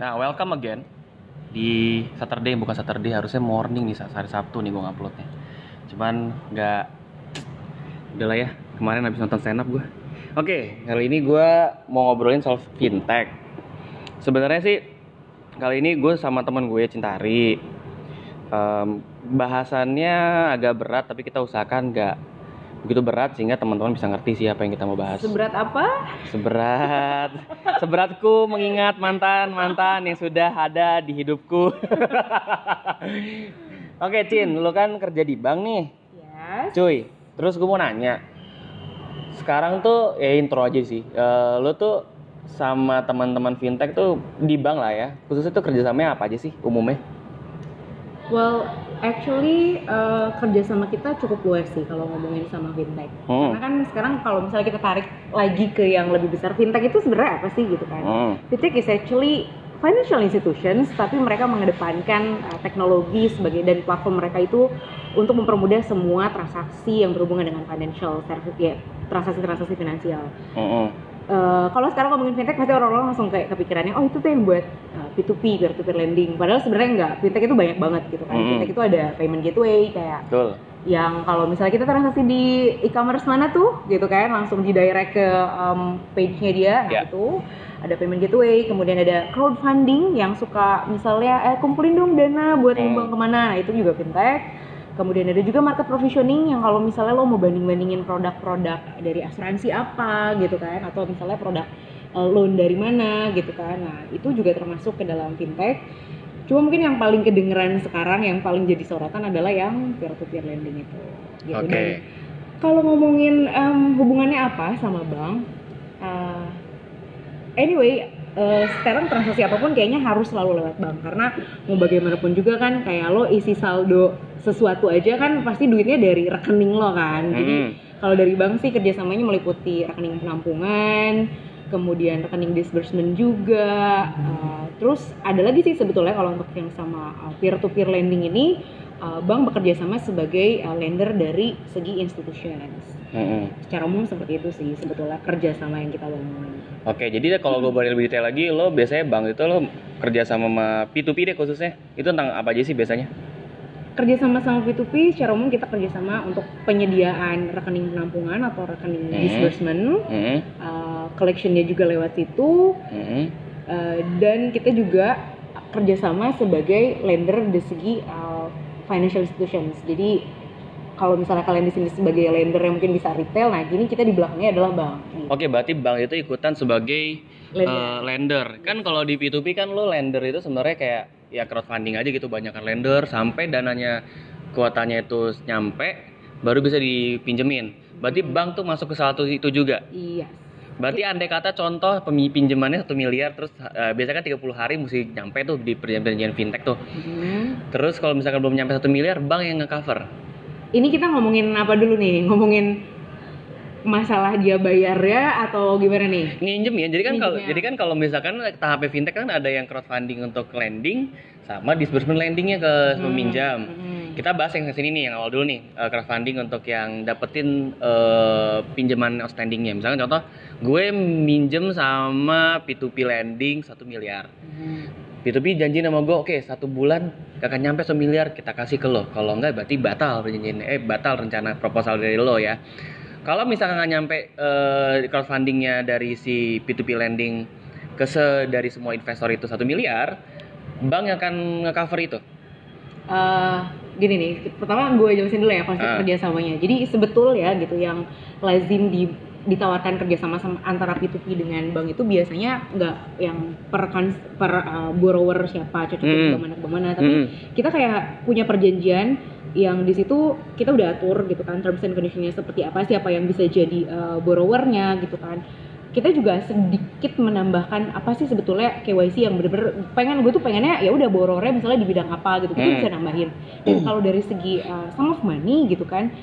Nah, welcome again di Saturday bukan Saturday harusnya morning nih hari Sabtu nih gue nguploadnya. Cuman nggak udah lah ya kemarin habis nonton stand up gue. Oke, kali ini gue mau ngobrolin soal fintech. Sebenarnya sih kali ini gue sama teman gue Cintari. Em, bahasannya agak berat tapi kita usahakan nggak begitu berat sehingga teman-teman bisa ngerti sih apa yang kita mau bahas. Seberat apa? Seberat, seberatku mengingat mantan-mantan yang sudah ada di hidupku. Oke, Cin, lu kan kerja di bank nih, Yes. cuy. Terus gue mau nanya, sekarang tuh ya intro aja sih. Eh, lu tuh sama teman-teman fintech tuh di bank lah ya. Khususnya tuh kerjasamanya apa aja sih umumnya? Well, actually eh, kerjasama kita cukup luas sih kalau ngomongin sama fintech. Hmm. Karena kan sekarang kalau misalnya kita tarik lagi ke yang lebih besar, fintech itu sebenarnya apa sih gitu kan? Hmm. Fintech is actually financial institutions, tapi mereka mengedepankan eh, teknologi sebagai dan platform mereka itu untuk mempermudah semua transaksi yang berhubungan dengan financial service, ya, transaksi-transaksi finansial. Mm-mm. Eh, kalau sekarang ngomongin fintech pasti orang-orang langsung kayak kepikirannya oh itu tuh yang buat uh, P2P peer to peer lending padahal sebenarnya enggak fintech itu banyak banget gitu kan Mm. fintech itu ada payment gateway kayak Betul. yang kalau misalnya kita transaksi di e-commerce mana tuh gitu kan langsung di direct ke um, page-nya dia nah Ya. itu ada payment gateway kemudian ada crowdfunding yang suka misalnya eh kumpulin dong dana buat Hmm. nyumbang ke mana nah itu juga fintech kemudian ada juga market provisioning yang kalau misalnya lo mau banding-bandingin produk-produk dari asuransi apa gitu kan atau misalnya produk eh, loan dari mana gitu kan. Nah itu juga termasuk ke dalam fintech. Cuma mungkin yang paling kedengeran sekarang yang paling jadi sorotan adalah yang peer to peer lending itu. Gitu. Oke. Dan kalau ngomongin em, hubungannya apa sama bank eh, anyway eh, sekarang transaksi apa pun kayaknya harus selalu lewat bank. Karena mau bagaimanapun juga kan kayak lo isi saldo sesuatu aja kan pasti duitnya dari rekening lo kan. Jadi Mm. kalau dari bank sih kerjasamanya meliputi rekening penampungan kemudian rekening disbursement juga eh, terus ada lagi sih sebetulnya kalau untuk yang sama peer to peer lending ini eh, bank bekerja sama sebagai eh, lender dari segi institutions Mm-mm. secara umum seperti itu sih sebetulnya kerjasama yang kita bangun Oke, jadi kalau gue boleh lebih detail lagi, lo biasanya bank itu lo kerja sama sama P2P deh khususnya. Itu tentang apa aja sih biasanya? kerjasama sama P2P secara umum kita kerjasama untuk penyediaan rekening penampungan atau rekening Hmm. disbursement Mm-mm. uh, collectionnya juga lewat situ Mm-mm. uh, dan kita juga kerjasama sebagai lender dari segi uh, financial institutions jadi kalau misalnya kalian di sini sebagai lender yang mungkin bisa retail nah gini kita di belakangnya adalah bank gitu. Oke, berarti bank itu ikutan sebagai Lender. eh, lender. Kan kalau di P2P kan lo lender itu sebenarnya kayak ya crowdfunding aja gitu, banyakkan lender sampai dananya kuotanya itu nyampe baru bisa dipinjemin. Berarti bank tuh masuk ke satu itu juga. iya Berarti andai kata contoh pinjamannya satu miliar terus eh, biasanya kan 30 hari mesti nyampe tuh di perjanjian fintech tuh. Mhm. Terus kalau misalkan belum nyampe satu miliar, bank yang nge-cover. Ini kita ngomongin apa dulu nih? Ngomongin masalah dia bayar ya atau gimana nih? Nginjem ya. Jadi kan kalau ya. jadi kan kalau misalkan tahap fintech kan ada yang crowdfunding untuk lending sama disbursement lendingnya ke Hmm, peminjam hmm. kita bahas yang sini nih yang awal dulu nih eh, crowdfunding untuk yang dapetin eh, pinjaman outstandingnya. Misalkan contoh gue minjem sama P2P lending satu miliar. Hmm. P2P janji sama gue, oke satu bulan gak akan nyampe semiliar kita kasih ke lo. Kalau enggak berarti batal perjanjian, eh batal rencana proposal dari lo ya. Kalau misalkan nggak nyampe eh, crowdfundingnya dari si P2P lending ke se dari semua investor itu satu miliar, bank yang akan nge-cover itu. Eh, gini nih, pertama gue jelasin dulu ya konsep Ah. kerjasamanya. Jadi sebetul ya gitu yang lazim di, ditawarkan kerjasama sama antara P2P dengan bank itu biasanya nggak yang per kons- per uh, borrower siapa cocok Hmm. mana ke mana, tapi Hmm. kita kayak punya perjanjian yang di situ kita udah atur gitu kan terms and conditionnya seperti apa siapa yang bisa jadi uh, borrowernya gitu kan kita juga sedikit menambahkan apa sih sebetulnya KYC yang bener-bener pengen gue tuh pengennya ya udah borrowernya misalnya di bidang apa gitu kita Hmm. bisa nambahin dan kalau dari segi uh, sum of money gitu kan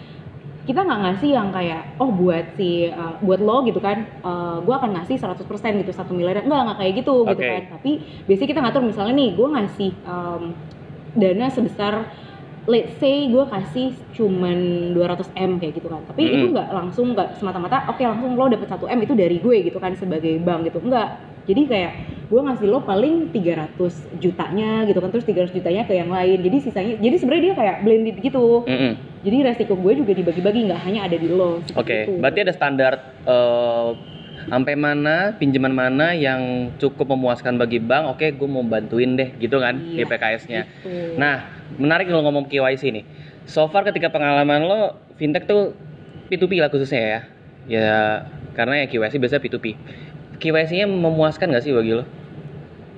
kita nggak ngasih yang kayak oh buat si uh, buat lo gitu kan. Uh, gue akan ngasih 100% gitu satu miliar enggak nggak kayak gitu gitu Oke. kan. Tapi biasanya kita ngatur misalnya nih gue ngasih um, dana sebesar let's say gue kasih cuman 200 m kayak gitu kan. Tapi Mm-mm. itu nggak langsung nggak semata-mata oke langsung lo dapet 1 m itu dari gue gitu kan sebagai bank gitu. Enggak jadi kayak gue ngasih lo paling 300 jutanya gitu kan terus 300 jutanya ke yang lain. Jadi sisanya jadi sebenarnya dia kayak blended gitu. Mm-mm. Jadi resiko gue juga dibagi-bagi nggak hanya ada di lo Oke, itu. berarti ada standar eh, sampai mana pinjaman mana yang cukup memuaskan bagi bank. Oke, gue mau bantuin deh, gitu kan di Iya, PKS-nya. gitu. Nah, menarik kalau ngomong KYC nih. So far ketika pengalaman lo fintech tuh P2P lah khususnya ya. Ya karena ya KYC biasanya P2P. KYC-nya memuaskan gak sih bagi lo?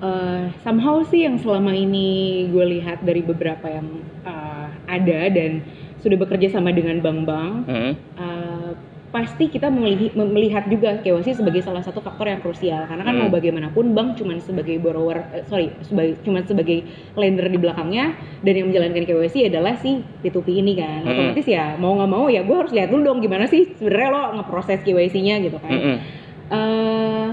Eh, somehow sih yang selama ini gue lihat dari beberapa yang eh, ada dan sudah bekerja sama dengan bank-bank Hmm. eh, pasti kita melihat juga KYC sebagai salah satu faktor yang krusial karena kan Hmm. mau bagaimanapun bank cuma sebagai borrower eh, sorry sebagai cuma sebagai lender di belakangnya dan yang menjalankan KYC adalah si P2P ini kan Hmm. otomatis ya mau nggak mau ya gue harus lihat dulu dong gimana sih sebenarnya lo ngeproses KYC-nya gitu kan Mm-mm. Eh,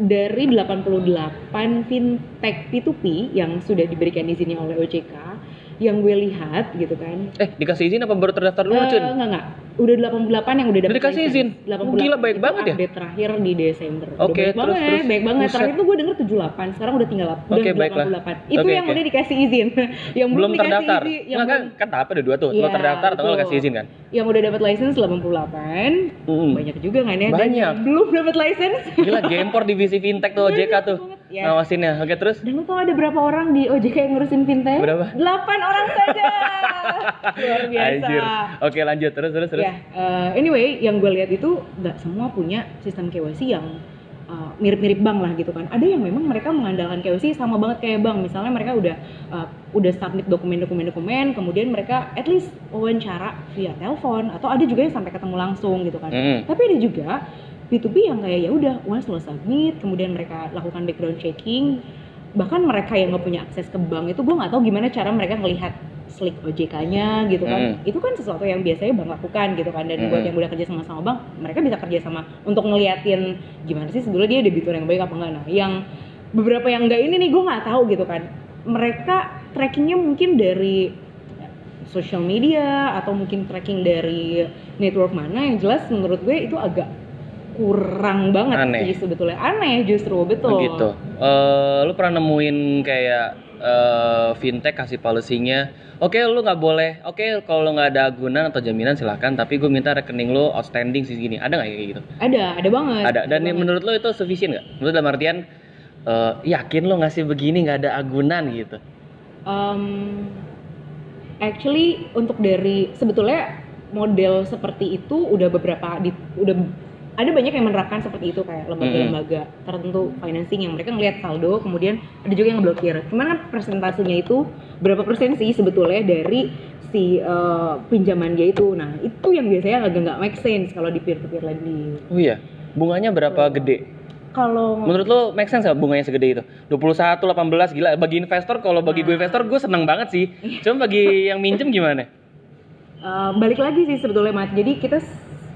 dari 88 fintech P2P yang sudah diberikan izinnya oleh OJK yang gue lihat gitu kan Eh, dikasih izin apa baru terdaftar dulu, Eh, Cun? enggak enggak udah 88 yang udah dapat Udah dikasih izin? 88 Gila, baik itu banget ya? update terakhir di Desember Oke, baik terus, banget terus. baik banget Buset. terakhir tuh gue denger 78 sekarang udah tinggal udah Oke, baiklah. 88 itu Oke, yang oke. udah dikasih izin yang belum, Belum terdaftar. izin yang Nggak, kan, belum- kan tahap ada dua tuh. Lo Iya, terdaftar atau nggak kasih izin kan? yang udah dapat license 88 Mm. banyak juga kan ya dan Banyak. yang belum dapat license Gila, Gempor divisi fintech tuh OJK tuh. yes. Ngawasinnya. Oke, terus? Dan lu tau ada berapa orang di OJK yang ngurusin fintech? Berapa? 8 orang saja. Luar biasa. Anjir. Oke, lanjut terus terus terus. Ya, eh, anyway, yang gue lihat itu nggak semua punya sistem KYC yang eh, mirip-mirip bank lah gitu kan. Ada yang memang mereka mengandalkan KYC sama banget kayak bank. Misalnya mereka udah eh, udah submit dokumen-dokumen dokumen, kemudian mereka at least wawancara via telepon atau ada juga yang sampai ketemu langsung gitu kan. Mm. Tapi ada juga P2P yang kayak ya udah once lo submit, kemudian mereka lakukan background checking, bahkan mereka yang nggak punya akses ke bank itu gue nggak tahu gimana cara mereka ngelihat slick OJK-nya gitu kan. Mm. Itu kan sesuatu yang biasanya bank lakukan gitu kan. Dan buat Mm. yang udah kerja sama sama bank, mereka bisa kerja sama untuk ngeliatin gimana sih sebetulnya dia debitur yang baik apa enggak. Nah, yang beberapa yang enggak ini nih gue nggak tahu gitu kan. Mereka trackingnya mungkin dari social media atau mungkin tracking dari network mana yang jelas menurut gue itu agak kurang banget Aneh. sih sebetulnya aneh justru betul Begitu. Eh, lu pernah nemuin kayak eh, fintech kasih policy-nya, oke lu nggak boleh, oke kalau lu nggak ada agunan atau jaminan silahkan, tapi gue minta rekening lu outstanding sih gini, ada nggak kayak gitu? ada ada banget Ada. Dan banget. menurut lu itu sufficient nggak? Menurut dalam artian eh, yakin lu ngasih begini nggak ada agunan gitu? Um, actually untuk dari sebetulnya model seperti itu udah beberapa di, udah ada banyak yang menerapkan seperti itu kayak lembaga-lembaga tertentu financing yang mereka ngelihat saldo kemudian ada juga yang blokir. Cuman kan persentasenya itu berapa persen sih sebetulnya dari si eh, pinjaman dia itu. Nah, itu yang biasanya agak nggak make sense kalau di peer to peer lending. Oh iya. Bunganya berapa gede? Kalau Menurut lu make sense gak bunganya segede itu? 21, 18, gila. Bagi investor, kalau bagi gue investor, gue seneng banget sih. Cuma bagi yang minjem gimana? Uh, balik lagi sih sebetulnya Mat. Jadi kita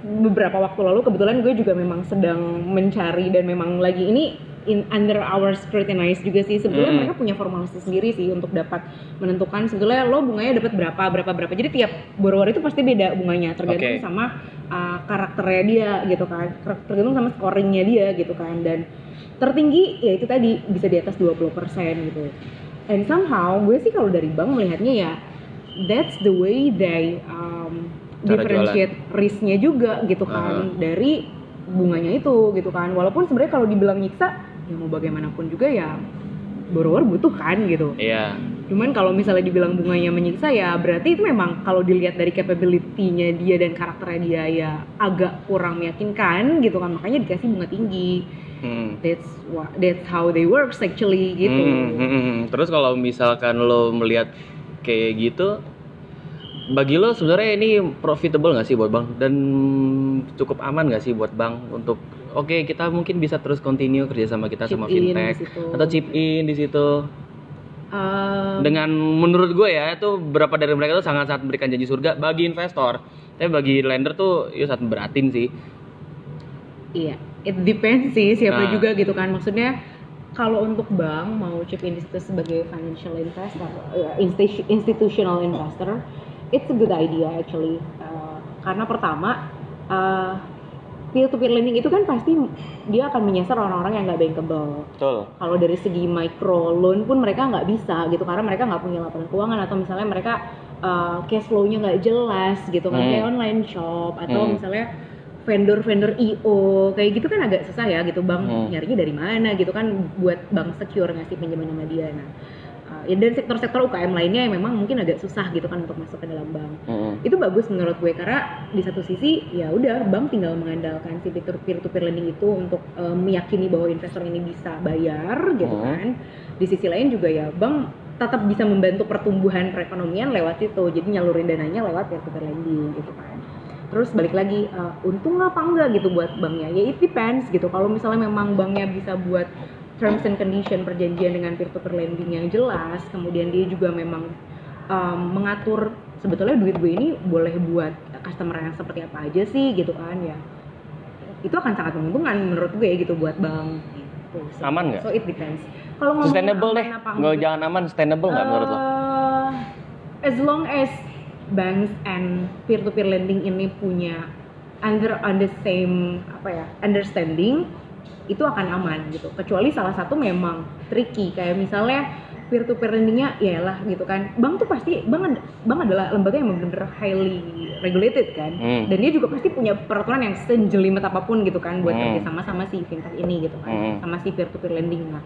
beberapa waktu lalu kebetulan gue juga memang sedang mencari dan memang lagi ini in under our scrutinize juga sih. Sebetulnya Mm. mereka punya formulasi sendiri sih untuk dapat menentukan sebetulnya lo bunganya dapat berapa berapa berapa. Jadi tiap borrower itu pasti beda bunganya tergantung Oke. sama uh, karakternya dia gitu kan. Ter- tergantung sama scoringnya dia gitu kan. Dan tertinggi ya itu tadi bisa di atas 20% gitu. And somehow gue sih kalau dari bank melihatnya ya that's the way they um, differentiate risknya juga gitu kan dari bunganya itu gitu kan. Walaupun sebenarnya kalau dibilang nyiksa ya mau bagaimanapun juga ya borrower butuh kan gitu. Iya. cuman kalau misalnya dibilang bunganya menyiksa ya berarti itu memang kalau dilihat dari capability-nya dia dan karakternya dia ya agak kurang meyakinkan gitu kan. Makanya dikasih bunga tinggi. Hmm. that's what that's how they works actually gitu. Hmm, hmm, hmm. Terus kalau misalkan lo melihat kayak gitu, bagi lo sebenarnya ini profitable nggak sih buat bank? Dan cukup aman nggak sih buat bank untuk oke kita mungkin bisa terus continue kerjasama kita Chip sama in fintech atau chip in di situ. Um, dengan menurut gue ya itu beberapa dari mereka tuh sangat sangat memberikan janji surga bagi investor. Tapi bagi lender tuh ya sangat beratin sih. Iya, it depends sih siapa Nah. juga gitu kan. Maksudnya kalau untuk bank mau chip in di situ sebagai financial investor, eh, insti- institutional investor, it's a good idea actually. Uh, karena pertama, uh, peer to peer lending itu kan pasti dia akan menyasar orang-orang yang nggak bankable Betul. kalau dari segi micro loan pun mereka nggak bisa gitu karena mereka nggak punya laporan keuangan atau misalnya mereka uh, cash flow-nya nggak jelas gitu kan Hmm. kayak online shop atau Hmm. misalnya vendor-vendor IO kayak gitu kan agak susah ya gitu bang Hmm. nyarinya dari mana gitu kan buat bank secure ngasih pinjaman sama dia nah ya dan sektor-sektor UKM lainnya yang memang mungkin agak susah gitu kan untuk masuk ke dalam bank. Mm-mm. itu bagus menurut gue karena di satu sisi ya udah bank tinggal mengandalkan si peer to peer lending itu untuk eh, meyakini bahwa investor ini bisa bayar gitu Hmm. kan. Di sisi lain juga ya bank tetap bisa membantu pertumbuhan perekonomian lewat situ. Jadi nyalurin dananya lewat peer to peer lending gitu kan. Terus balik lagi eh, untung apa enggak gitu buat banknya? Ya it depends gitu. Kalau misalnya memang banknya bisa buat terms and condition perjanjian dengan peer to peer lending yang jelas kemudian dia juga memang um, mengatur sebetulnya duit gue ini boleh buat customer yang seperti apa aja sih gitu kan ya itu akan sangat menguntungkan menurut gue gitu buat bank gitu. So- Aman nggak? So it depends. Kalau Sustainable deh. Nggak jangan aman, sustainable nggak menurut lo? eh, as long as banks and peer to peer lending ini punya under on the same apa ya understanding itu akan aman gitu kecuali salah satu memang tricky kayak misalnya peer to peer lendingnya ya lah gitu kan bank tuh pasti bank bank adalah lembaga yang benar-benar highly regulated kan Hmm. dan dia juga pasti punya peraturan yang sejelimet apa pun gitu kan buat Hmm. kerja sama sama si fintech ini gitu kan Hmm. sama si peer to peer lending nah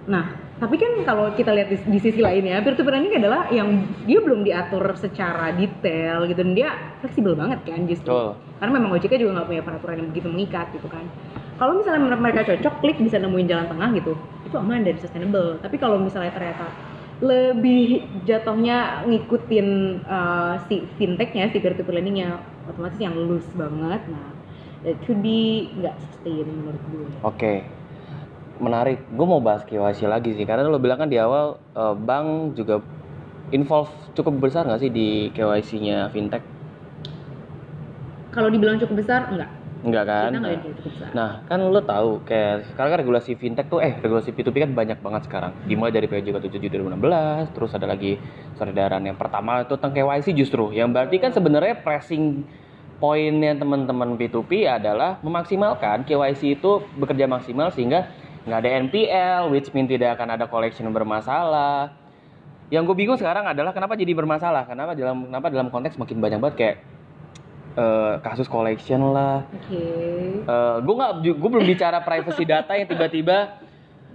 Nah, tapi kan kalau kita lihat di, di sisi lainnya, peer to peer lending adalah yang dia belum diatur secara detail gitu dan dia fleksibel banget kan justru. Betul. Karena memang OJK juga nggak punya peraturan yang begitu mengikat gitu kan. Kalau misalnya mereka cocok, klik bisa nemuin jalan tengah gitu, itu aman dan sustainable. Tapi kalau misalnya ternyata lebih jatuhnya ngikutin uh, si fintechnya, si peer to peer lendingnya, otomatis yang loose banget. Nah, that could be nggak sustain menurut gue. Oke, menarik. Gue mau bahas KYC lagi sih, karena lo bilang kan di awal eh, bank juga involve cukup besar nggak sih di KYC-nya fintech? Kalau dibilang cukup besar, enggak. Enggak kan? Kita besar. Nah, kan lo tahu kayak sekarang kan regulasi fintech tuh eh regulasi P2P kan banyak banget sekarang. Dimulai dari PJK 77 2016, terus ada lagi edaran yang pertama itu tentang KYC justru. Yang berarti kan sebenarnya pressing poinnya teman-teman P2P adalah memaksimalkan KYC itu bekerja maksimal sehingga nggak ada NPL, which mean tidak akan ada collection bermasalah. Yang gue bingung sekarang adalah kenapa jadi bermasalah? Kenapa dalam kenapa dalam konteks makin banyak banget kayak eh, kasus collection lah, Oke. gue nggak gue belum bicara privacy data yang tiba-tiba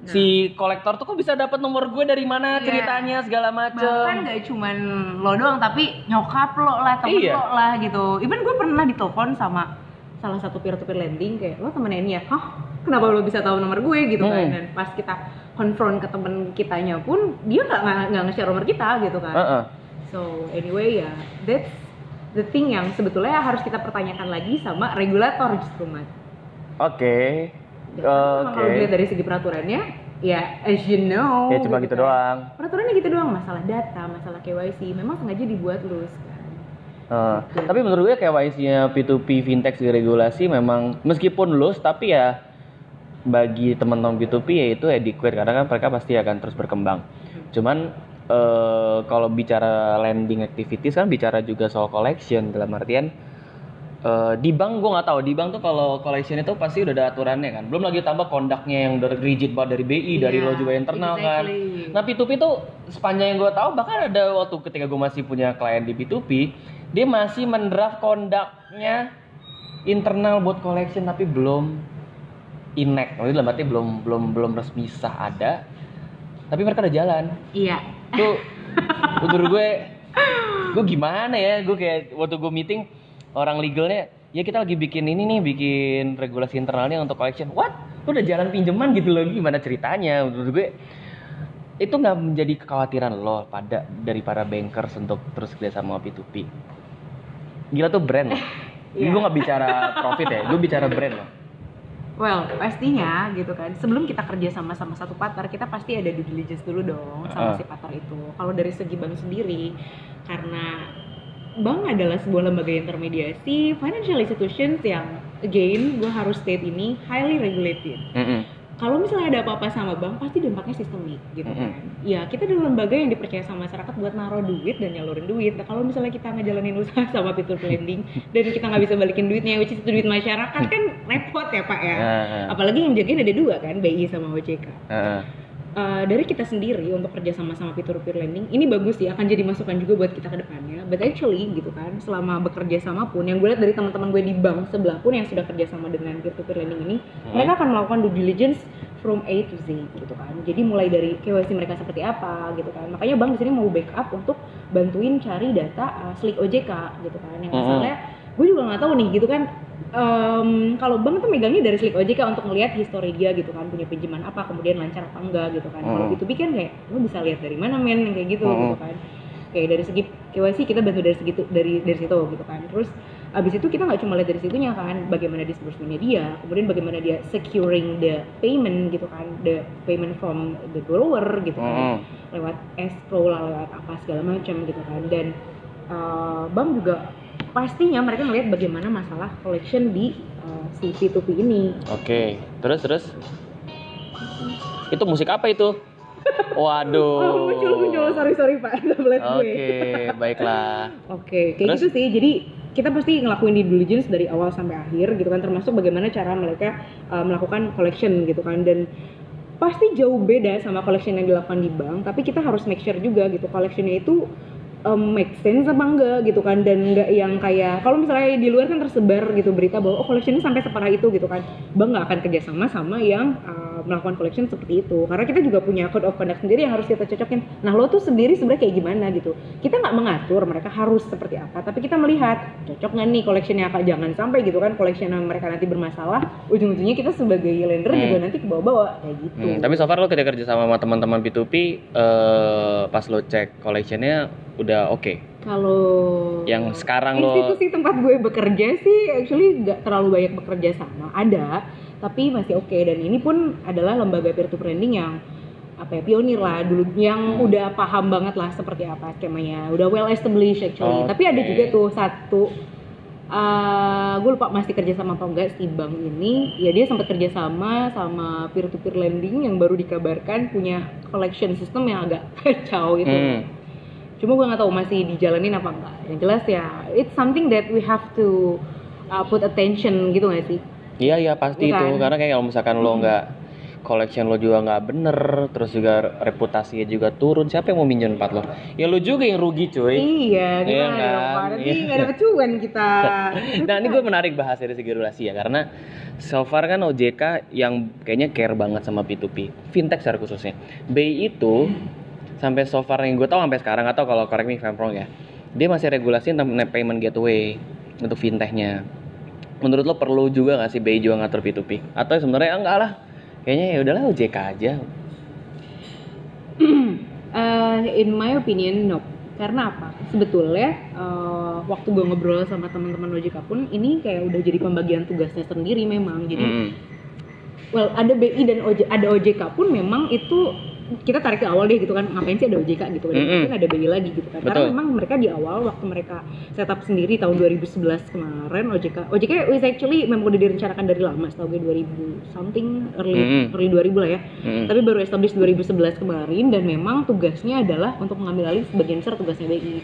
si kolektor tuh kok bisa dapat nomor gue dari mana Iya. ceritanya segala Bahkan macem gak cuman lo doang, tapi nyokap lo lah, temen Iya. lo lah gitu. Even gue pernah ditelepon sama salah satu peer to peer lending kayak lo temennya ini ya, hah kenapa lo bisa tahu nomor gue gitu kan? Hmm. Dan pas kita konfront ke temen kitanya pun dia nggak nggak- nge-share nomor kita gitu kan. Heeh. So anyway ya, that's the thing yang sebetulnya harus kita pertanyakan lagi sama regulator justru mas. oke Ya, karena oke Kalau dilihat dari segi peraturannya, ya as you know. ya cuma gitu kan. doang Peraturannya gitu doang, masalah data, masalah KYC, memang sengaja dibuat loose kan. Eh, tapi menurut gue KYC-nya P2P fintech di regulasi memang meskipun loose tapi ya bagi teman-teman P2P ya itu adequate karena kan mereka pasti akan terus berkembang. Cuman eh, kalau bicara lending activities kan bicara juga soal collection dalam artian eh, di bank gue nggak tahu di bank tuh kalau collection itu pasti udah ada aturannya kan. Belum lagi tambah kondaknya yang udah rigid banget dari BI dari Iya, lo juga internal kan. exactly. Nah P2P tuh sepanjang yang gue tahu bahkan ada waktu ketika gue masih punya klien di P2P dia masih mendraft kondaknya internal buat collection tapi belum inek. Maksudnya dalam arti belum belum belum resmi sah ada. Tapi mereka udah jalan. Iya. Tuh menurut gue gue gimana ya? Gue kayak waktu gue meeting orang legalnya ya kita lagi bikin ini nih bikin regulasi internalnya untuk collection. What? Lu udah jalan pinjaman gitu loh gimana ceritanya? Menurut gue itu nggak menjadi kekhawatiran lo pada dari para bankers untuk terus kerja sama P2P gila tuh brand. Loh. Ini Iya. gue nggak bicara profit ya gue bicara brand loh Well, pastinya gitu kan. Sebelum kita kerja sama sama satu partner, kita pasti ada due diligence dulu dong sama Heeh. si partner itu. Kalau dari segi bank sendiri, karena bank adalah sebuah lembaga intermediasi, financial institutions yang again gue harus state ini highly regulated. Mm-mm. Kalau misalnya ada apa-apa sama bank pasti dampaknya sistemik gitu kan. Ya kita adalah lembaga yang dipercaya sama masyarakat buat naruh duit dan nyalurin duit. Nah kalau misalnya kita ngejalanin usaha sama fitur lending dan kita nggak bisa balikin duitnya, which is itu duit masyarakat kan repot ya pak ya. Heeh. Apalagi yang jagain ada dua kan, BI sama OJK. Uh, dari kita sendiri untuk kerja sama sama fitur peer lending ini bagus sih akan jadi masukan juga buat kita ke depannya but actually gitu kan selama bekerja sama pun yang gue lihat dari teman-teman gue di bank sebelah pun yang sudah kerja sama dengan peer to peer lending ini Hmm. mereka akan melakukan due diligence from A to Z gitu kan jadi mulai dari KYC mereka seperti apa gitu kan makanya bank di sini mau backup untuk bantuin cari data uh, slik OJK gitu kan yang Hmm. misalnya gue juga nggak tahu nih gitu kan em, kalau bank tuh megangnya dari slik OJK untuk ngelihat histori dia gitu kan punya pinjaman apa kemudian lancar apa enggak gitu kan. Kalau. B2B kan kayak lu bisa lihat dari mana men? Kayak gitu Hmm. gitu kan. Kayak dari segi KYC kita bantu dari segitu dari dari situ gitu kan. Terus abis itu kita nggak cuma lihat dari situnya kan bagaimana disbursementnya dia kemudian bagaimana dia securing the payment gitu kan the payment from the borrower gitu kan. Lewat escrow lah lewat apa segala macam gitu kan. Dan uh, bank juga pastinya mereka ngelihat bagaimana masalah collection di uh, si P2P ini Oke, terus terus. Itu musik apa itu? Waduh. oh muncul muncul sorry sorry pak tablet gue Oke, baiklah. Oke, kayak Terus? gitu sih. Jadi kita pasti ngelakuin due diligence dari awal sampai akhir gitu kan, termasuk bagaimana cara mereka uh, melakukan collection gitu kan. Dan pasti jauh beda sama collection yang dilakukan di bank, tapi kita harus make sure juga gitu collectionnya itu um, make sense apa enggak gitu kan. Dan enggak yang kayak kalau misalnya di luar kan tersebar gitu berita bahwa oh collectionnya sampai separah itu gitu kan. Bank nggak akan kerjasama sama yang uh, melakukan collection seperti itu. Karena kita juga punya code of conduct sendiri yang harus kita cocokin. Nah lo tuh sendiri sebenarnya kayak gimana gitu? Kita nggak mengatur mereka harus seperti apa tapi kita melihat cocok nggak nih collectionnya apa jangan sampai gitu kan collection yang mereka nanti bermasalah ujung-ujungnya kita sebagai lender Hmm. juga nanti ke bawah-bawah kayak gitu. Hmm, tapi so far lo ketika kerja sama sama teman-teman P2P, eh, pas lo cek collectionnya udah oke. kalau Yang sekarang lo institusi tempat gue bekerja sih actually nggak terlalu banyak bekerja sama. Ada tapi masih oke. Dan ini pun adalah lembaga peer to peer lending yang apa ya pionir lah dulu yang Hmm. udah paham banget lah seperti apa skemanya. Udah well established actually. Tapi ada juga tuh satu uh, gue lupa masih kerja sama apa enggak si bank ini. Ya dia sempat kerja sama sama peer to peer lending yang baru dikabarkan punya collection system yang agak kacau gitu. Hmm. cuma gue nggak tahu masih dijalanin apa enggak. Yang jelas ya it's something that we have to uh, put attention gitu gak sih Iya iya pasti Iya itu kan? karena kayak kalau misalkan lo nggak collection lo juga nggak bener, terus juga reputasinya juga turun, siapa yang mau minjem tempat lo? Ya lo juga yang rugi cuy. iya Iya gimana kan? Pak? nanti Iya. nggak dapet cuan kita Nah ini gue menarik bahas dari segi regulasi ya karena so far kan OJK yang kayaknya care banget sama P2P, fintech secara khususnya. BI itu sampai so far yang gue tahu sampai sekarang atau kalau correct me if I'm wrong ya, dia masih regulasi tentang payment gateway untuk fintechnya. Menurut lo perlu juga nggak sih BI juga ngatur P2P? Atau sebenarnya enggak lah, kayaknya ya udahlah OJK aja. Uh, in my opinion no karena apa sebetulnya uh, waktu gue ngobrol sama teman-teman OJK pun ini kayak udah jadi pembagian tugasnya sendiri memang jadi Mm-mm. well ada BI dan OJ, ada OJK pun memang itu kita tarik ke awal deh gitu kan ngapain sih ada OJK gitu kan Mm-mm. mungkin ada BI lagi gitu kan Betul. karena memang mereka di awal waktu mereka setup sendiri tahun 2011 kemarin OJK OJK is actually memang udah direncanakan dari lama setahu gue 2000 something early Mm-mm. early 2000 lah ya Mm-mm. tapi baru establish 2011 kemarin dan memang tugasnya adalah untuk mengambil alih sebagian besar tugasnya BI.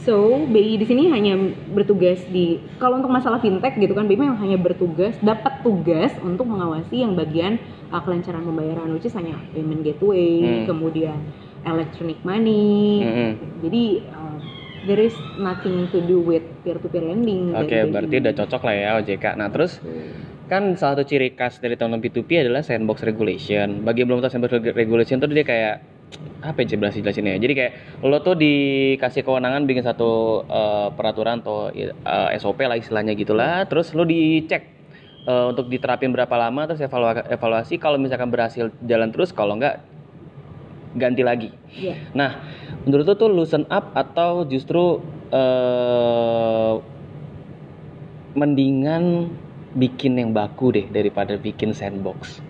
So BI di sini hanya bertugas di kalau untuk masalah fintech gitu kan BI memang hanya bertugas dapat tugas untuk mengawasi yang bagian uh, kelancaran pembayaran which is hanya payment gateway, Hmm. kemudian electronic money. Mm-mm. Jadi uh, there is nothing to do with peer to peer lending. Oke, dari BI. berarti udah cocok lah ya OJK. Nah, terus kan salah satu ciri khas dari teman P2P adalah sandbox regulation. Bagi yang belum tahu sandbox reg- regulation tuh dia kayak apa ya jelasin jelasinnya jadi kayak lo tuh dikasih kewenangan bikin satu eh, peraturan atau eh, SOP lah istilahnya gitulah terus lo dicek eh, untuk diterapin berapa lama terus evalua- evaluasi kalau misalkan berhasil jalan terus kalau enggak ganti lagi Iya. Nah, menurut lo tuh loosen up atau justru eh mendingan bikin yang baku deh daripada bikin sandbox?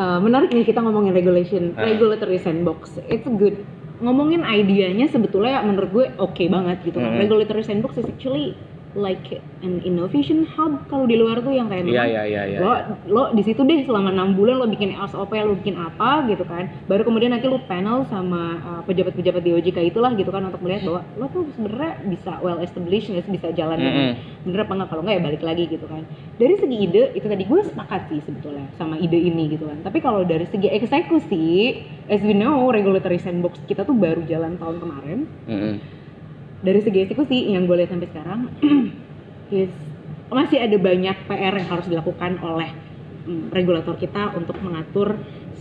Uh, menarik nih kita ngomongin regulation, Ah. regulatory sandbox. It's good. Ngomongin idenya sebetulnya menurut gue oke banget gitu kan. Hmm. Regulatory sandbox is actually like an innovation hub kalau di luar tuh yang kayak Iya memang iya iya iya. lo lo di situ deh selama enam bulan lo bikin SOP lo bikin apa gitu kan baru kemudian nanti lo panel sama uh, pejabat-pejabat di OJK itulah gitu kan untuk melihat bahwa lo tuh sebenarnya bisa well established sih, bisa jalan dengan Mm-mm. bener apa enggak kalau enggak ya balik lagi gitu kan dari segi ide itu tadi gue sepakat sih sebetulnya sama ide ini gitu kan tapi kalau dari segi eksekusi as we know regulatory sandbox kita tuh baru jalan tahun kemarin Mm-mm. Dari segi eksekusi yang gue lihat sampai sekarang is masih ada banyak PR yang harus dilakukan oleh mm, regulator kita untuk mengatur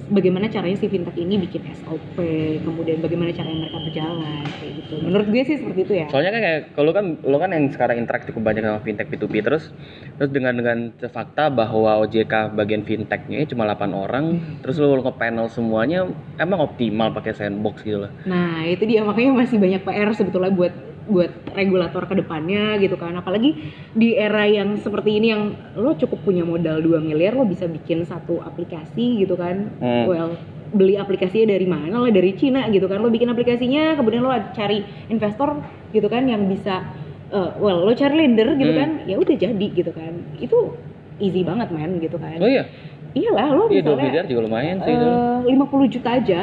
bagaimana caranya si fintech ini bikin SOP, kemudian bagaimana caranya mereka berjalan kayak gitu. Menurut gue sih seperti itu ya. Soalnya kan kayak kalau kan lo kan yang sekarang interaktif cukup banyak sama fintech P2P terus terus dengan dengan fakta bahwa OJK bagian fintechnya cuma 8 orang terus lo nge-panel semuanya emang optimal pakai sandbox gitu loh. Nah itu dia makanya masih banyak PR sebetulnya buat buat regulator ke depannya gitu kan. Apalagi di era yang seperti ini yang lo cukup punya modal 2 miliar lo bisa bikin satu aplikasi gitu kan. Hmm. well beli aplikasinya dari mana? Lah dari Cina gitu kan. Lo bikin aplikasinya kemudian lo cari investor gitu kan yang bisa eh, well lo cari lender gitu Hmm. kan ya udah jadi gitu kan. Itu easy banget man gitu kan. Oh iya, iyalah lo iya 2 misalnya miliar juga lumayan sih. Eh, 50 juta aja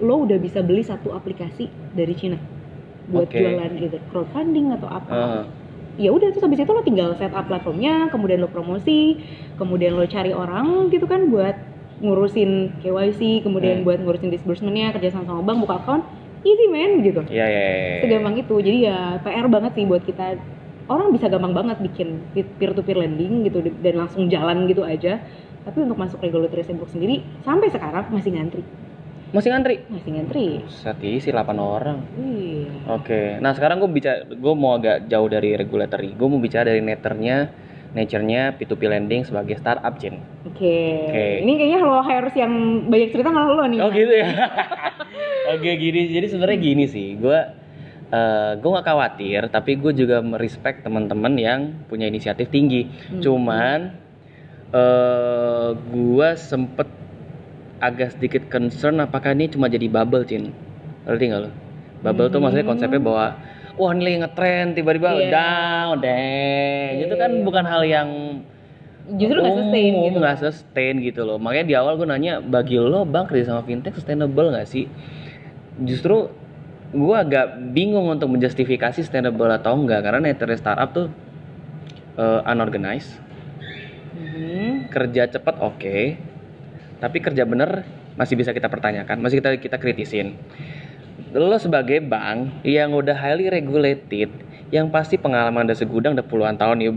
lo udah bisa beli satu aplikasi dari Cina buat Oke. jualan either crowdfunding atau apa Ah. ya udah terus habis itu lo tinggal set up platformnya kemudian lo promosi kemudian lo cari orang gitu kan buat ngurusin KYC kemudian Hmm. buat ngurusin disbursementnya kerja sama sama bank buka account easy man gitu Iya iya. iya. segampang itu jadi ya PR banget sih buat kita orang bisa gampang banget bikin peer to peer lending gitu dan langsung jalan gitu aja tapi untuk masuk regulatory sandbox sendiri sampai sekarang masih ngantri Masih ngantri. masih ngantri Set isi 8 orang. iya Oke, nah sekarang gue bicara, gue mau agak jauh dari regulatory. Gue mau bicara dari nature-nya, nature-nya P2P lending sebagai startup, Cin. oke Oke. ini kayaknya lo harus yang banyak cerita malah lo nih Oh gitu ya. Oke gini, jadi sebenarnya gini sih, gue eh gue gak khawatir, tapi gue juga merespek teman-teman yang punya inisiatif tinggi. Hmm. Cuman eh gue sempet agak sedikit concern apakah ini cuma jadi bubble, Cin. Ngerti gak lo? Bubble tuh maksudnya Hmm. konsepnya bahwa wah ini lagi ngetren tiba-tiba Iya. down, deng. Itu kan Iya. bukan hal yang justru nggak sustain gitu nggak sustain gitu loh makanya di awal gue nanya bagi lo bang kerja sama fintech sustainable nggak sih justru gue agak bingung untuk menjustifikasi sustainable atau enggak karena nature startup tuh eh, unorganized Mhm. kerja cepat oke tapi kerja bener masih bisa kita pertanyakan masih kita kita kritisin lo sebagai bank yang udah highly regulated yang pasti pengalaman udah segudang udah puluhan tahun ya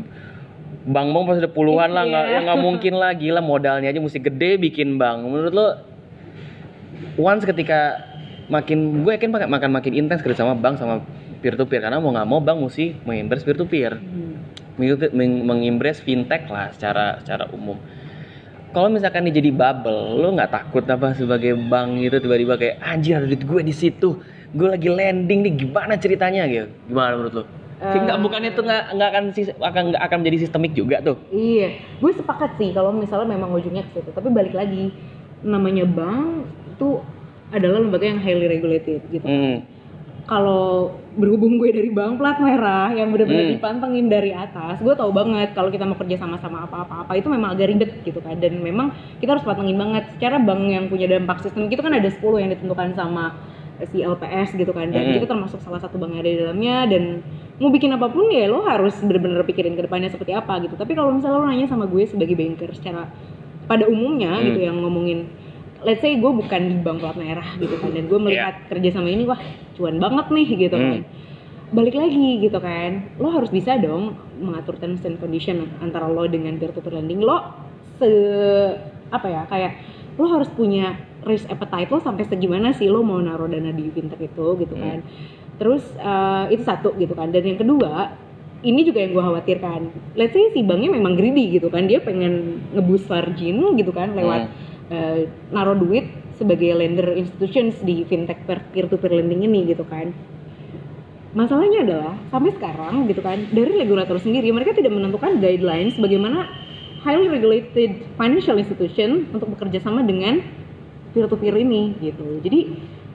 Bang Bang pasti udah puluhan lah nggak Iya. ya nggak mungkin lah gila modalnya aja mesti gede bikin bank menurut lo once ketika makin gue yakin makan makan makin intens kerja sama bank sama peer to peer karena mau nggak mau bank mesti mengimbres peer to peer Hmm. mengimbres fintech lah secara secara umum. Kalau misalkan ini jadi bubble, lo nggak takut apa sebagai bank gitu tiba-tiba kayak anjir ada duit gue di situ, gue lagi landing nih gimana ceritanya gitu? Gimana menurut lo? Eh, Nggak bukannya itu nggak nggak akan akan nggak akan menjadi sistemik juga tuh? Iya, gue sepakat sih kalau misalnya memang ujungnya ke situ. Tapi balik lagi, namanya bank itu adalah lembaga yang highly regulated gitu. Hmm. Kalau berhubung gue dari bank plat merah yang benar-benar Hmm. dipantengin dari atas, gue tahu banget kalau kita mau kerja sama-sama apa-apa-apa itu memang agak ribet gitu kan. Dan memang kita harus pantengin banget. Secara bank yang punya dampak sistem itu kan ada 10 yang ditentukan sama si LPS gitu kan. Dan Hmm. kita termasuk salah satu bank yang ada di dalamnya dan mau bikin apa pun ya lo harus bener-bener pikirin ke depannya seperti apa gitu. Tapi kalau misalnya lo nanya sama gue sebagai banker secara pada umumnya Hmm. gitu yang ngomongin let's say gue bukan di bank plat merah gitu kan dan gue melihat kerja sama ini wah cuan banget nih gitu Hmm. kan balik lagi gitu kan lo harus bisa dong mengatur terms and condition antara lo dengan peer to peer lending lo se apa ya kayak lo harus punya risk appetite lo sampai segimana sih lo mau naruh dana di fintech itu gitu Hmm. kan terus eh, itu satu gitu kan dan yang kedua ini juga yang gue khawatirkan let's say si banknya memang greedy gitu kan dia pengen ngebus margin gitu kan lewat Hmm. Eh, naruh duit sebagai lender institutions di fintech peer to peer lending ini gitu kan. Masalahnya adalah sampai sekarang gitu kan dari regulator sendiri mereka tidak menentukan guidelines bagaimana highly regulated financial institution untuk bekerja sama dengan peer to peer ini gitu. Jadi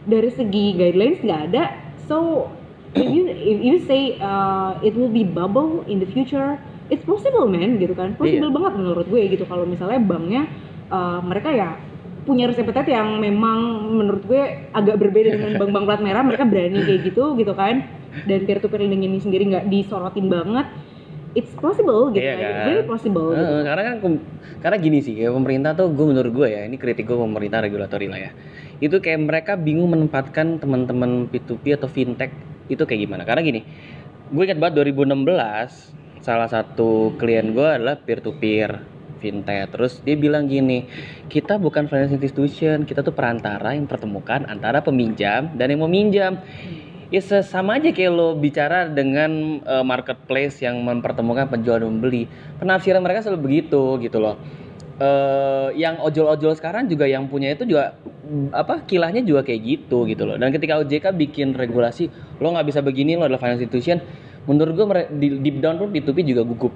dari segi guidelines nggak ada. So if you if you say uh, it will be bubble in the future it's possible man gitu kan. Possible Iya. banget menurut gue gitu kalau misalnya banknya uh, mereka ya punya resep petet yang memang menurut gue agak berbeda dengan bank-bank plat merah. Mereka berani kayak gitu gitu kan. Dan peer to peer lending ini sendiri nggak disorotin banget. It's possible gitu Iya kan. Kan? very possible gitu. Heeh, karena kan karena gini sih kayak pemerintah tuh gue menurut gue ya ini kritik gue pemerintah regulatori lah ya. Itu kayak mereka bingung menempatkan teman-teman P2P atau fintech itu kayak gimana. Karena gini gue ingat banget 2016 salah satu klien gue adalah peer to peer fintech. Terus dia bilang gini kita bukan financial institution kita tuh perantara yang pertemukan antara peminjam dan yang mau minjam ya sama aja kayak lo bicara dengan eh, marketplace yang mempertemukan penjual dan pembeli. Penafsiran mereka selalu begitu gitu loh. Eh yang ojol-ojol sekarang juga yang punya itu juga apa kilahnya juga kayak gitu gitu loh. Dan ketika OJK bikin regulasi lo nggak bisa begini lo adalah financial institution menurut gue deep down pun P2P juga gugup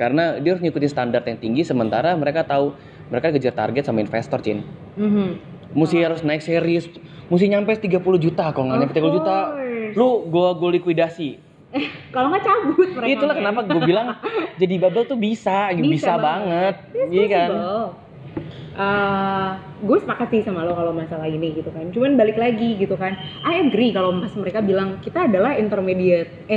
karena dia harus ngikutin standar yang tinggi sementara mereka tahu mereka kejar target sama investor cin Mhm. mesti harus naik series mesti nyampe 30 juta kalau nggak nyampe 30 juta lu gua gua likuidasi kalau nggak cabut mereka itulah kenapa gue bilang jadi bubble tuh bisa bisa, Bisa banget It's iya kan. Uh, gue sepakat sih sama lo kalau masalah ini gitu kan. Cuman balik lagi gitu kan. I agree kalau pas mereka bilang kita adalah intermediate.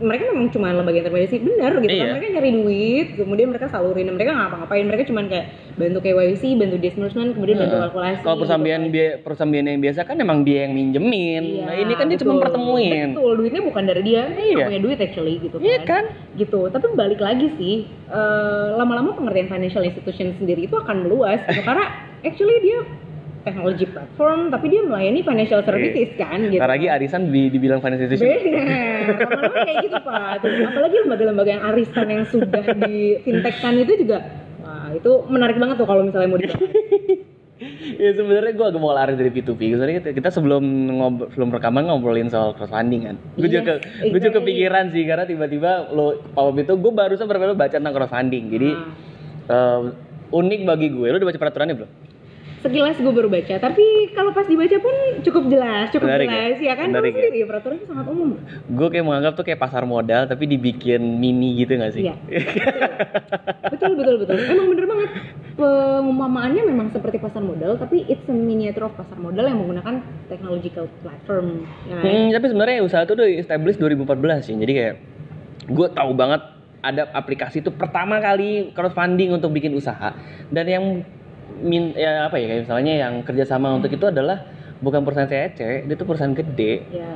Mereka memang cuma lembaga intermediasi bener gitu Iya. kan. Mereka nyari duit, kemudian mereka salurin. Mereka nggak ngapa-ngapain. Mereka cuma kayak bantu KYC, bantu disbursement, kemudian bantu kalkulasi. kalau perusahaan gitu biaya, kan. biaya- perusahaan yang biasa kan emang dia yang minjemin Iya, nah ini kan dia cuma betul. pertemuin Betul, duitnya bukan dari dia, dia Iya. punya duit actually gitu kan. iya kan gitu tapi balik lagi sih eh, lama-lama pengertian financial institution sendiri itu akan meluas gitu karena actually dia technology platform tapi dia melayani financial services kan gitu. Ntar lagi arisan di, dibilang financial bener lama-lama kayak gitu pak. Apalagi lembaga-lembaga yang arisan yang sudah di fintechkan itu juga wah itu menarik banget tuh kalau misalnya mau dibahas ya sebenarnya gue agak mau lari dari P2P soalnya kita, kita sebelum ngob sebelum rekaman ngobrolin soal crowdfunding kan. Gue Yes, juga gue juga kepikiran sih karena tiba-tiba lo pop itu gue barusan baru baca tentang crowdfunding jadi Nah, eh, unik bagi gue. Lo udah baca peraturannya belum sekilas gue baru baca tapi kalau pas dibaca pun cukup jelas cukup Menarik ya? jelas ya, kan Menarik Tahu sendiri peraturannya sangat umum gue kayak menganggap tuh kayak pasar modal tapi dibikin mini gitu gak sih Iya. betul betul betul emang bener banget pemumpamaannya memang seperti pasar modal tapi it's a miniature of pasar modal yang menggunakan technological platform ya kan? Hmm, tapi sebenarnya usaha itu udah established 2014 sih. Jadi kayak gue tahu banget ada aplikasi itu pertama kali crowdfunding untuk bikin usaha dan yang min ya apa ya kayak misalnya yang kerjasama untuk itu adalah bukan perusahaan CEC, dia tuh perusahaan gede, ya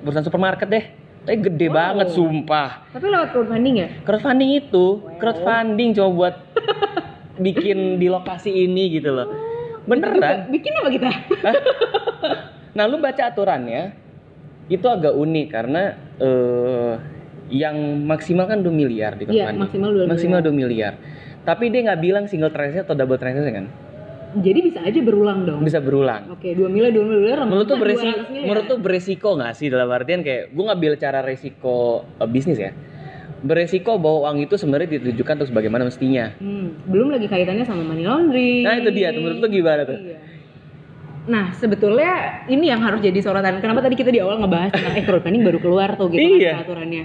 perusahaan supermarket deh. Tapi gede Wow. banget sumpah. tapi lewat crowdfunding ya Crowdfunding itu, Wow. crowdfunding cuma buat bikin di lokasi ini gitu loh. Beneran. bikin apa kita Nah, lu baca aturannya itu agak unik karena eh yang maksimal kan 2 miliar di Iya, crowdfunding. maksimal 2 Maksimal 2 miliar. Tapi dia nggak bilang single transaction atau double transaction kan? jadi bisa aja berulang dong Bisa berulang. oke dua miliar dua miliar Menurut tuh rempah beresi, 200 miliar. menurut tuh beresiko nggak sih dalam artian kayak gue ngambil cara resiko eh, bisnis ya. Beresiko bahwa uang itu sebenarnya ditujukan untuk sebagaimana mestinya. Hmm, belum lagi kaitannya sama money laundering. Nah, itu dia tuh. Menurut lu gimana tuh? Iya. Nah, sebetulnya ini yang harus jadi sorotan. Kenapa tadi kita di awal ngebahas tentang eh crowdfunding baru keluar tuh gitu Iya. kan peraturannya.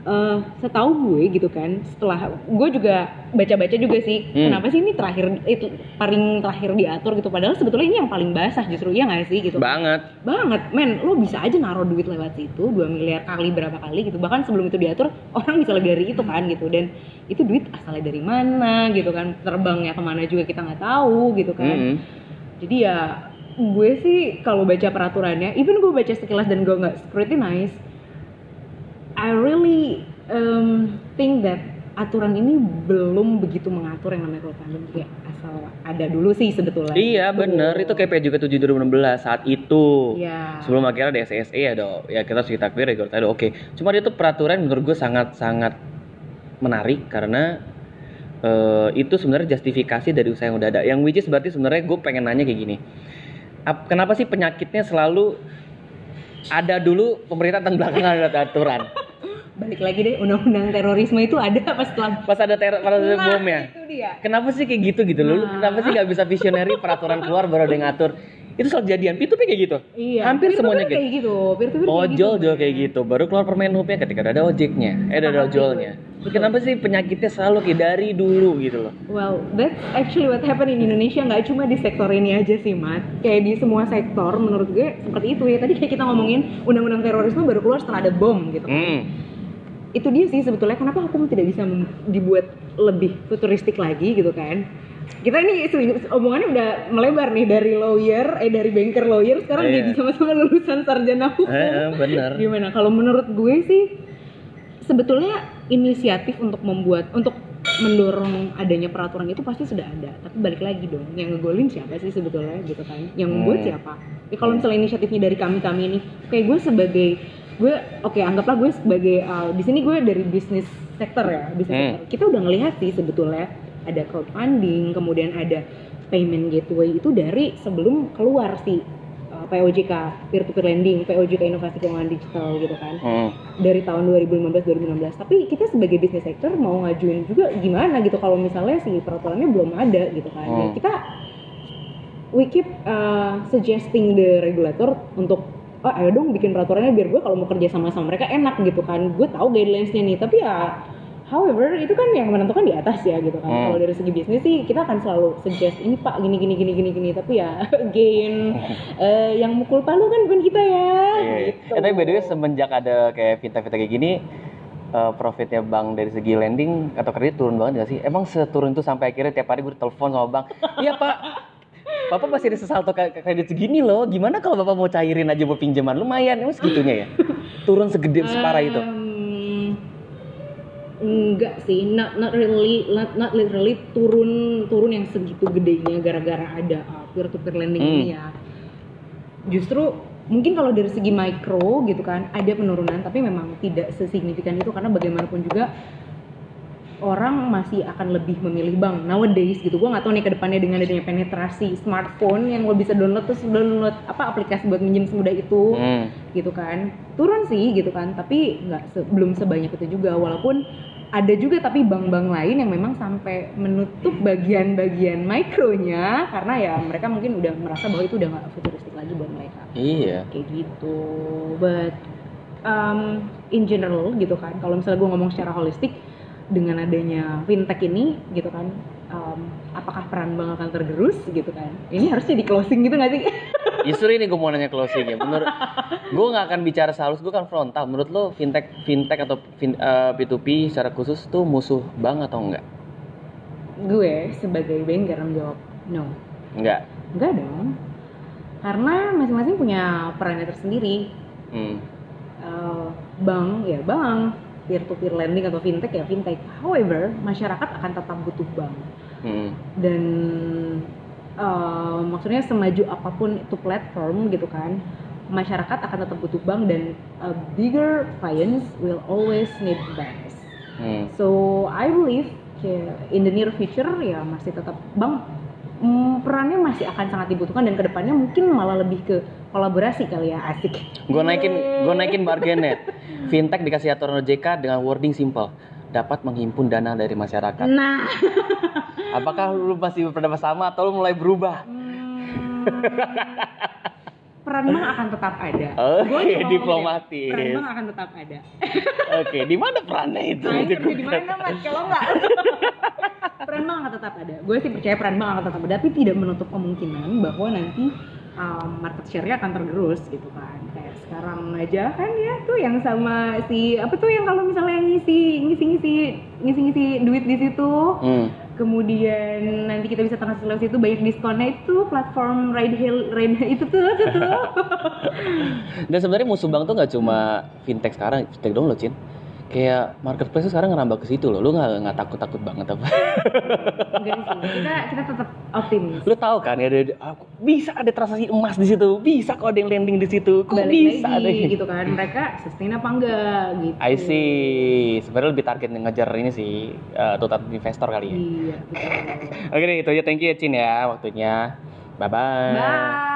Eh, setahu gue gitu kan, setelah gue juga baca-baca juga sih, Hmm. kenapa sih ini terakhir itu paling terakhir diatur gitu. Padahal sebetulnya ini yang paling basah justru iya nggak sih gitu. Banget. banget men lo bisa aja naruh duit lewat situ 2 miliar kali berapa kali gitu bahkan sebelum itu diatur orang bisa lebih dari itu kan gitu dan itu duit asalnya dari mana gitu kan terbangnya ke mana juga kita nggak tahu gitu kan Mm-mm. jadi ya gue sih kalau baca peraturannya even gue baca sekilas dan gue nggak scrutinize I really um, think that aturan ini belum begitu mengatur yang namanya crowdfunding kayak asal ada dulu sih sebetulnya Iya Gitu. bener itu kayak PJK 7 2016 saat itu. Iya. Sebelum akhirnya ada SSE ya kita harus kita clear ya ada oke. Cuma itu peraturan menurut gue sangat sangat menarik karena eh, itu sebenarnya justifikasi dari usaha yang udah ada. Yang which is berarti sebenarnya gue pengen nanya kayak gini. Ap- kenapa sih penyakitnya selalu ada dulu pemerintah tentang belakangan ada aturan. Balik lagi deh undang-undang terorisme itu ada pas setelah Pas ada teror pas ada bom ya. itu dia Kenapa sih kayak gitu gitu loh? Lu Nah. Kenapa sih nggak bisa visionary peraturan keluar baru ada yang ngatur? itu selalu jadian P2P kayak gitu Iya. Hampir semuanya kayak gitu. Peer-to-peer kayak ojol gitu. juga kayak gitu baru keluar permen hubnya ketika ada ojeknya eh ada ojolnya itu. kenapa sih penyakitnya selalu kayak dari dulu gitu loh Well, that's actually what happened in Indonesia nggak cuma di sektor ini aja sih, Mat. Kayak di semua sektor, menurut gue seperti itu ya. Tadi kayak kita ngomongin undang-undang terorisme baru keluar setelah ada bom gitu. hmm. Itu dia sih sebetulnya kenapa hukum tidak bisa dibuat lebih futuristik lagi gitu kan. Kita ini omongannya udah melebar nih dari lawyer, eh dari banker lawyer sekarang Iya. jadi sama-sama lulusan sarjana hukum. Eh, bener Gimana? Kalau menurut gue sih sebetulnya inisiatif untuk membuat untuk mendorong adanya peraturan itu pasti sudah ada. Tapi balik lagi dong, yang ngegolin siapa sih sebetulnya gitu kan? Yang membuat Hmm. siapa? Ya kalau misalnya inisiatifnya dari kami kami ini, kayak gue sebagai gue oke anggaplah gue sebagai uh, di sini gue dari bisnis sektor ya, bisnis Hmm. sektor. Kita udah ngelihat sih sebetulnya ada crowdfunding, kemudian ada payment gateway itu dari sebelum keluar si uh, POJK peer to peer lending, POJK inovasi keuangan digital gitu kan Hmm. dari tahun 2015 2016 tapi kita sebagai bisnis sektor mau ngajuin juga gimana gitu kalau misalnya si peraturannya belum ada gitu kan Hmm. kita we keep uh, suggesting the regulator untuk oh ayo dong bikin peraturannya biar gue kalau mau kerja sama sama mereka enak gitu kan gue tahu guidelinesnya nih tapi ya however itu kan yang menentukan di atas ya gitu kan Hmm. kalau dari segi bisnis sih kita akan selalu suggest ini pak gini gini gini gini gini tapi ya again eh, yang mukul palu kan bukan kita ya Iya. gitu. Eh, tapi by the way semenjak ada kayak fintech-fintech kayak gini eh, profitnya bank dari segi lending atau kredit turun banget gak sih? Emang seturun itu sampai akhirnya tiap hari gue telepon sama bank, iya pak, bapak masih ada sesalto kredit segini loh. Gimana kalau bapak mau cairin aja buat pinjaman lumayan, emang segitunya ya? Turun segede separah itu. Um, enggak sih not not really not, not literally turun turun yang segitu gedenya gara-gara ada peer to peer lending Hmm. ini ya justru mungkin kalau dari segi mikro gitu kan ada penurunan tapi memang tidak sesignifikan itu karena bagaimanapun juga orang masih akan lebih memilih bank nowadays gitu. Gua nggak tahu nih ke depannya dengan adanya penetrasi smartphone yang lo bisa download terus download apa aplikasi buat minjem semudah itu Hmm. gitu kan. Turun sih gitu kan tapi nggak se- belum sebanyak itu juga. Walaupun ada juga tapi bank-bank lain yang memang sampai menutup bagian-bagian mikronya karena ya mereka mungkin udah merasa bahwa itu udah nggak futuristik lagi buat mereka. Iya. kayak gitu. But um, in general gitu kan kalau misalnya gue ngomong secara holistik dengan adanya fintech ini gitu kan um, apakah peran bank akan tergerus gitu kan ini harusnya di closing gitu nggak sih Justru ini gue mau nanya closing ya. Menurut gue nggak akan bicara sehalus, gue kan frontal. Menurut lo fintech, fintech atau fin, eh, P2P secara khusus tuh musuh bank atau enggak? gue sebagai banker menjawab no Enggak. enggak dong karena masing-masing punya perannya tersendiri Hmm. Eh, bank ya bank peer to peer lending atau fintech ya fintech however masyarakat akan tetap butuh bank Hmm. dan eh, maksudnya semaju apa pun itu platform gitu kan masyarakat akan tetap butuh bank dan uh, bigger clients will always need banks Hmm. so I believe kayak in the near future ya masih tetap bank mm, perannya masih akan sangat dibutuhkan dan ke depannya mungkin malah lebih ke kolaborasi kali ya asik Gue naikin, gue naikin bargainnya. Fintech dikasih aturan OJK dengan wording simple, dapat menghimpun dana dari masyarakat. nah Apakah lu masih berpendapat sama atau lu mulai berubah? Hmm, peran bank akan tetap ada. Oke, ya, diplomatis. Peran bank akan tetap ada. Oke, di mana perannya itu? Nah, kerja di mana mas? Kalau nggak, peran bank akan tetap ada. Gue sih percaya peran bank akan tetap ada, tapi tidak menutup kemungkinan bahwa nanti um, market share-nya akan tergerus gitu kan. Kayak sekarang aja kan ya tuh yang sama si apa tuh yang kalau misalnya ngisi ngisi ngisi ngisi ngisi duit di situ Hmm. kemudian nanti kita bisa tengah lewat situ banyak diskonnya itu platform ride hail ride itu tuh itu tuh Dan sebenarnya musuh bank tuh nggak cuma fintech sekarang, fintech dong loh, Cin. Kayak marketplace sekarang ngerambah ke situ loh. Lu nggak nggak takut takut banget apa? enggak sih kita kita tetap optimis Lu tahu kan ya ada ah, bisa ada transaksi emas di situ, bisa kok ada yang landing di situ, kok balik bisa ada lagi yang- gitu kan mereka sustain apa enggak gitu I see. Sebenarnya lebih target ngejar ini sih uh, total investor kali ya. iya Oke deh, itu aja. Thank you ya Cin ya waktunya. Bye bye. bye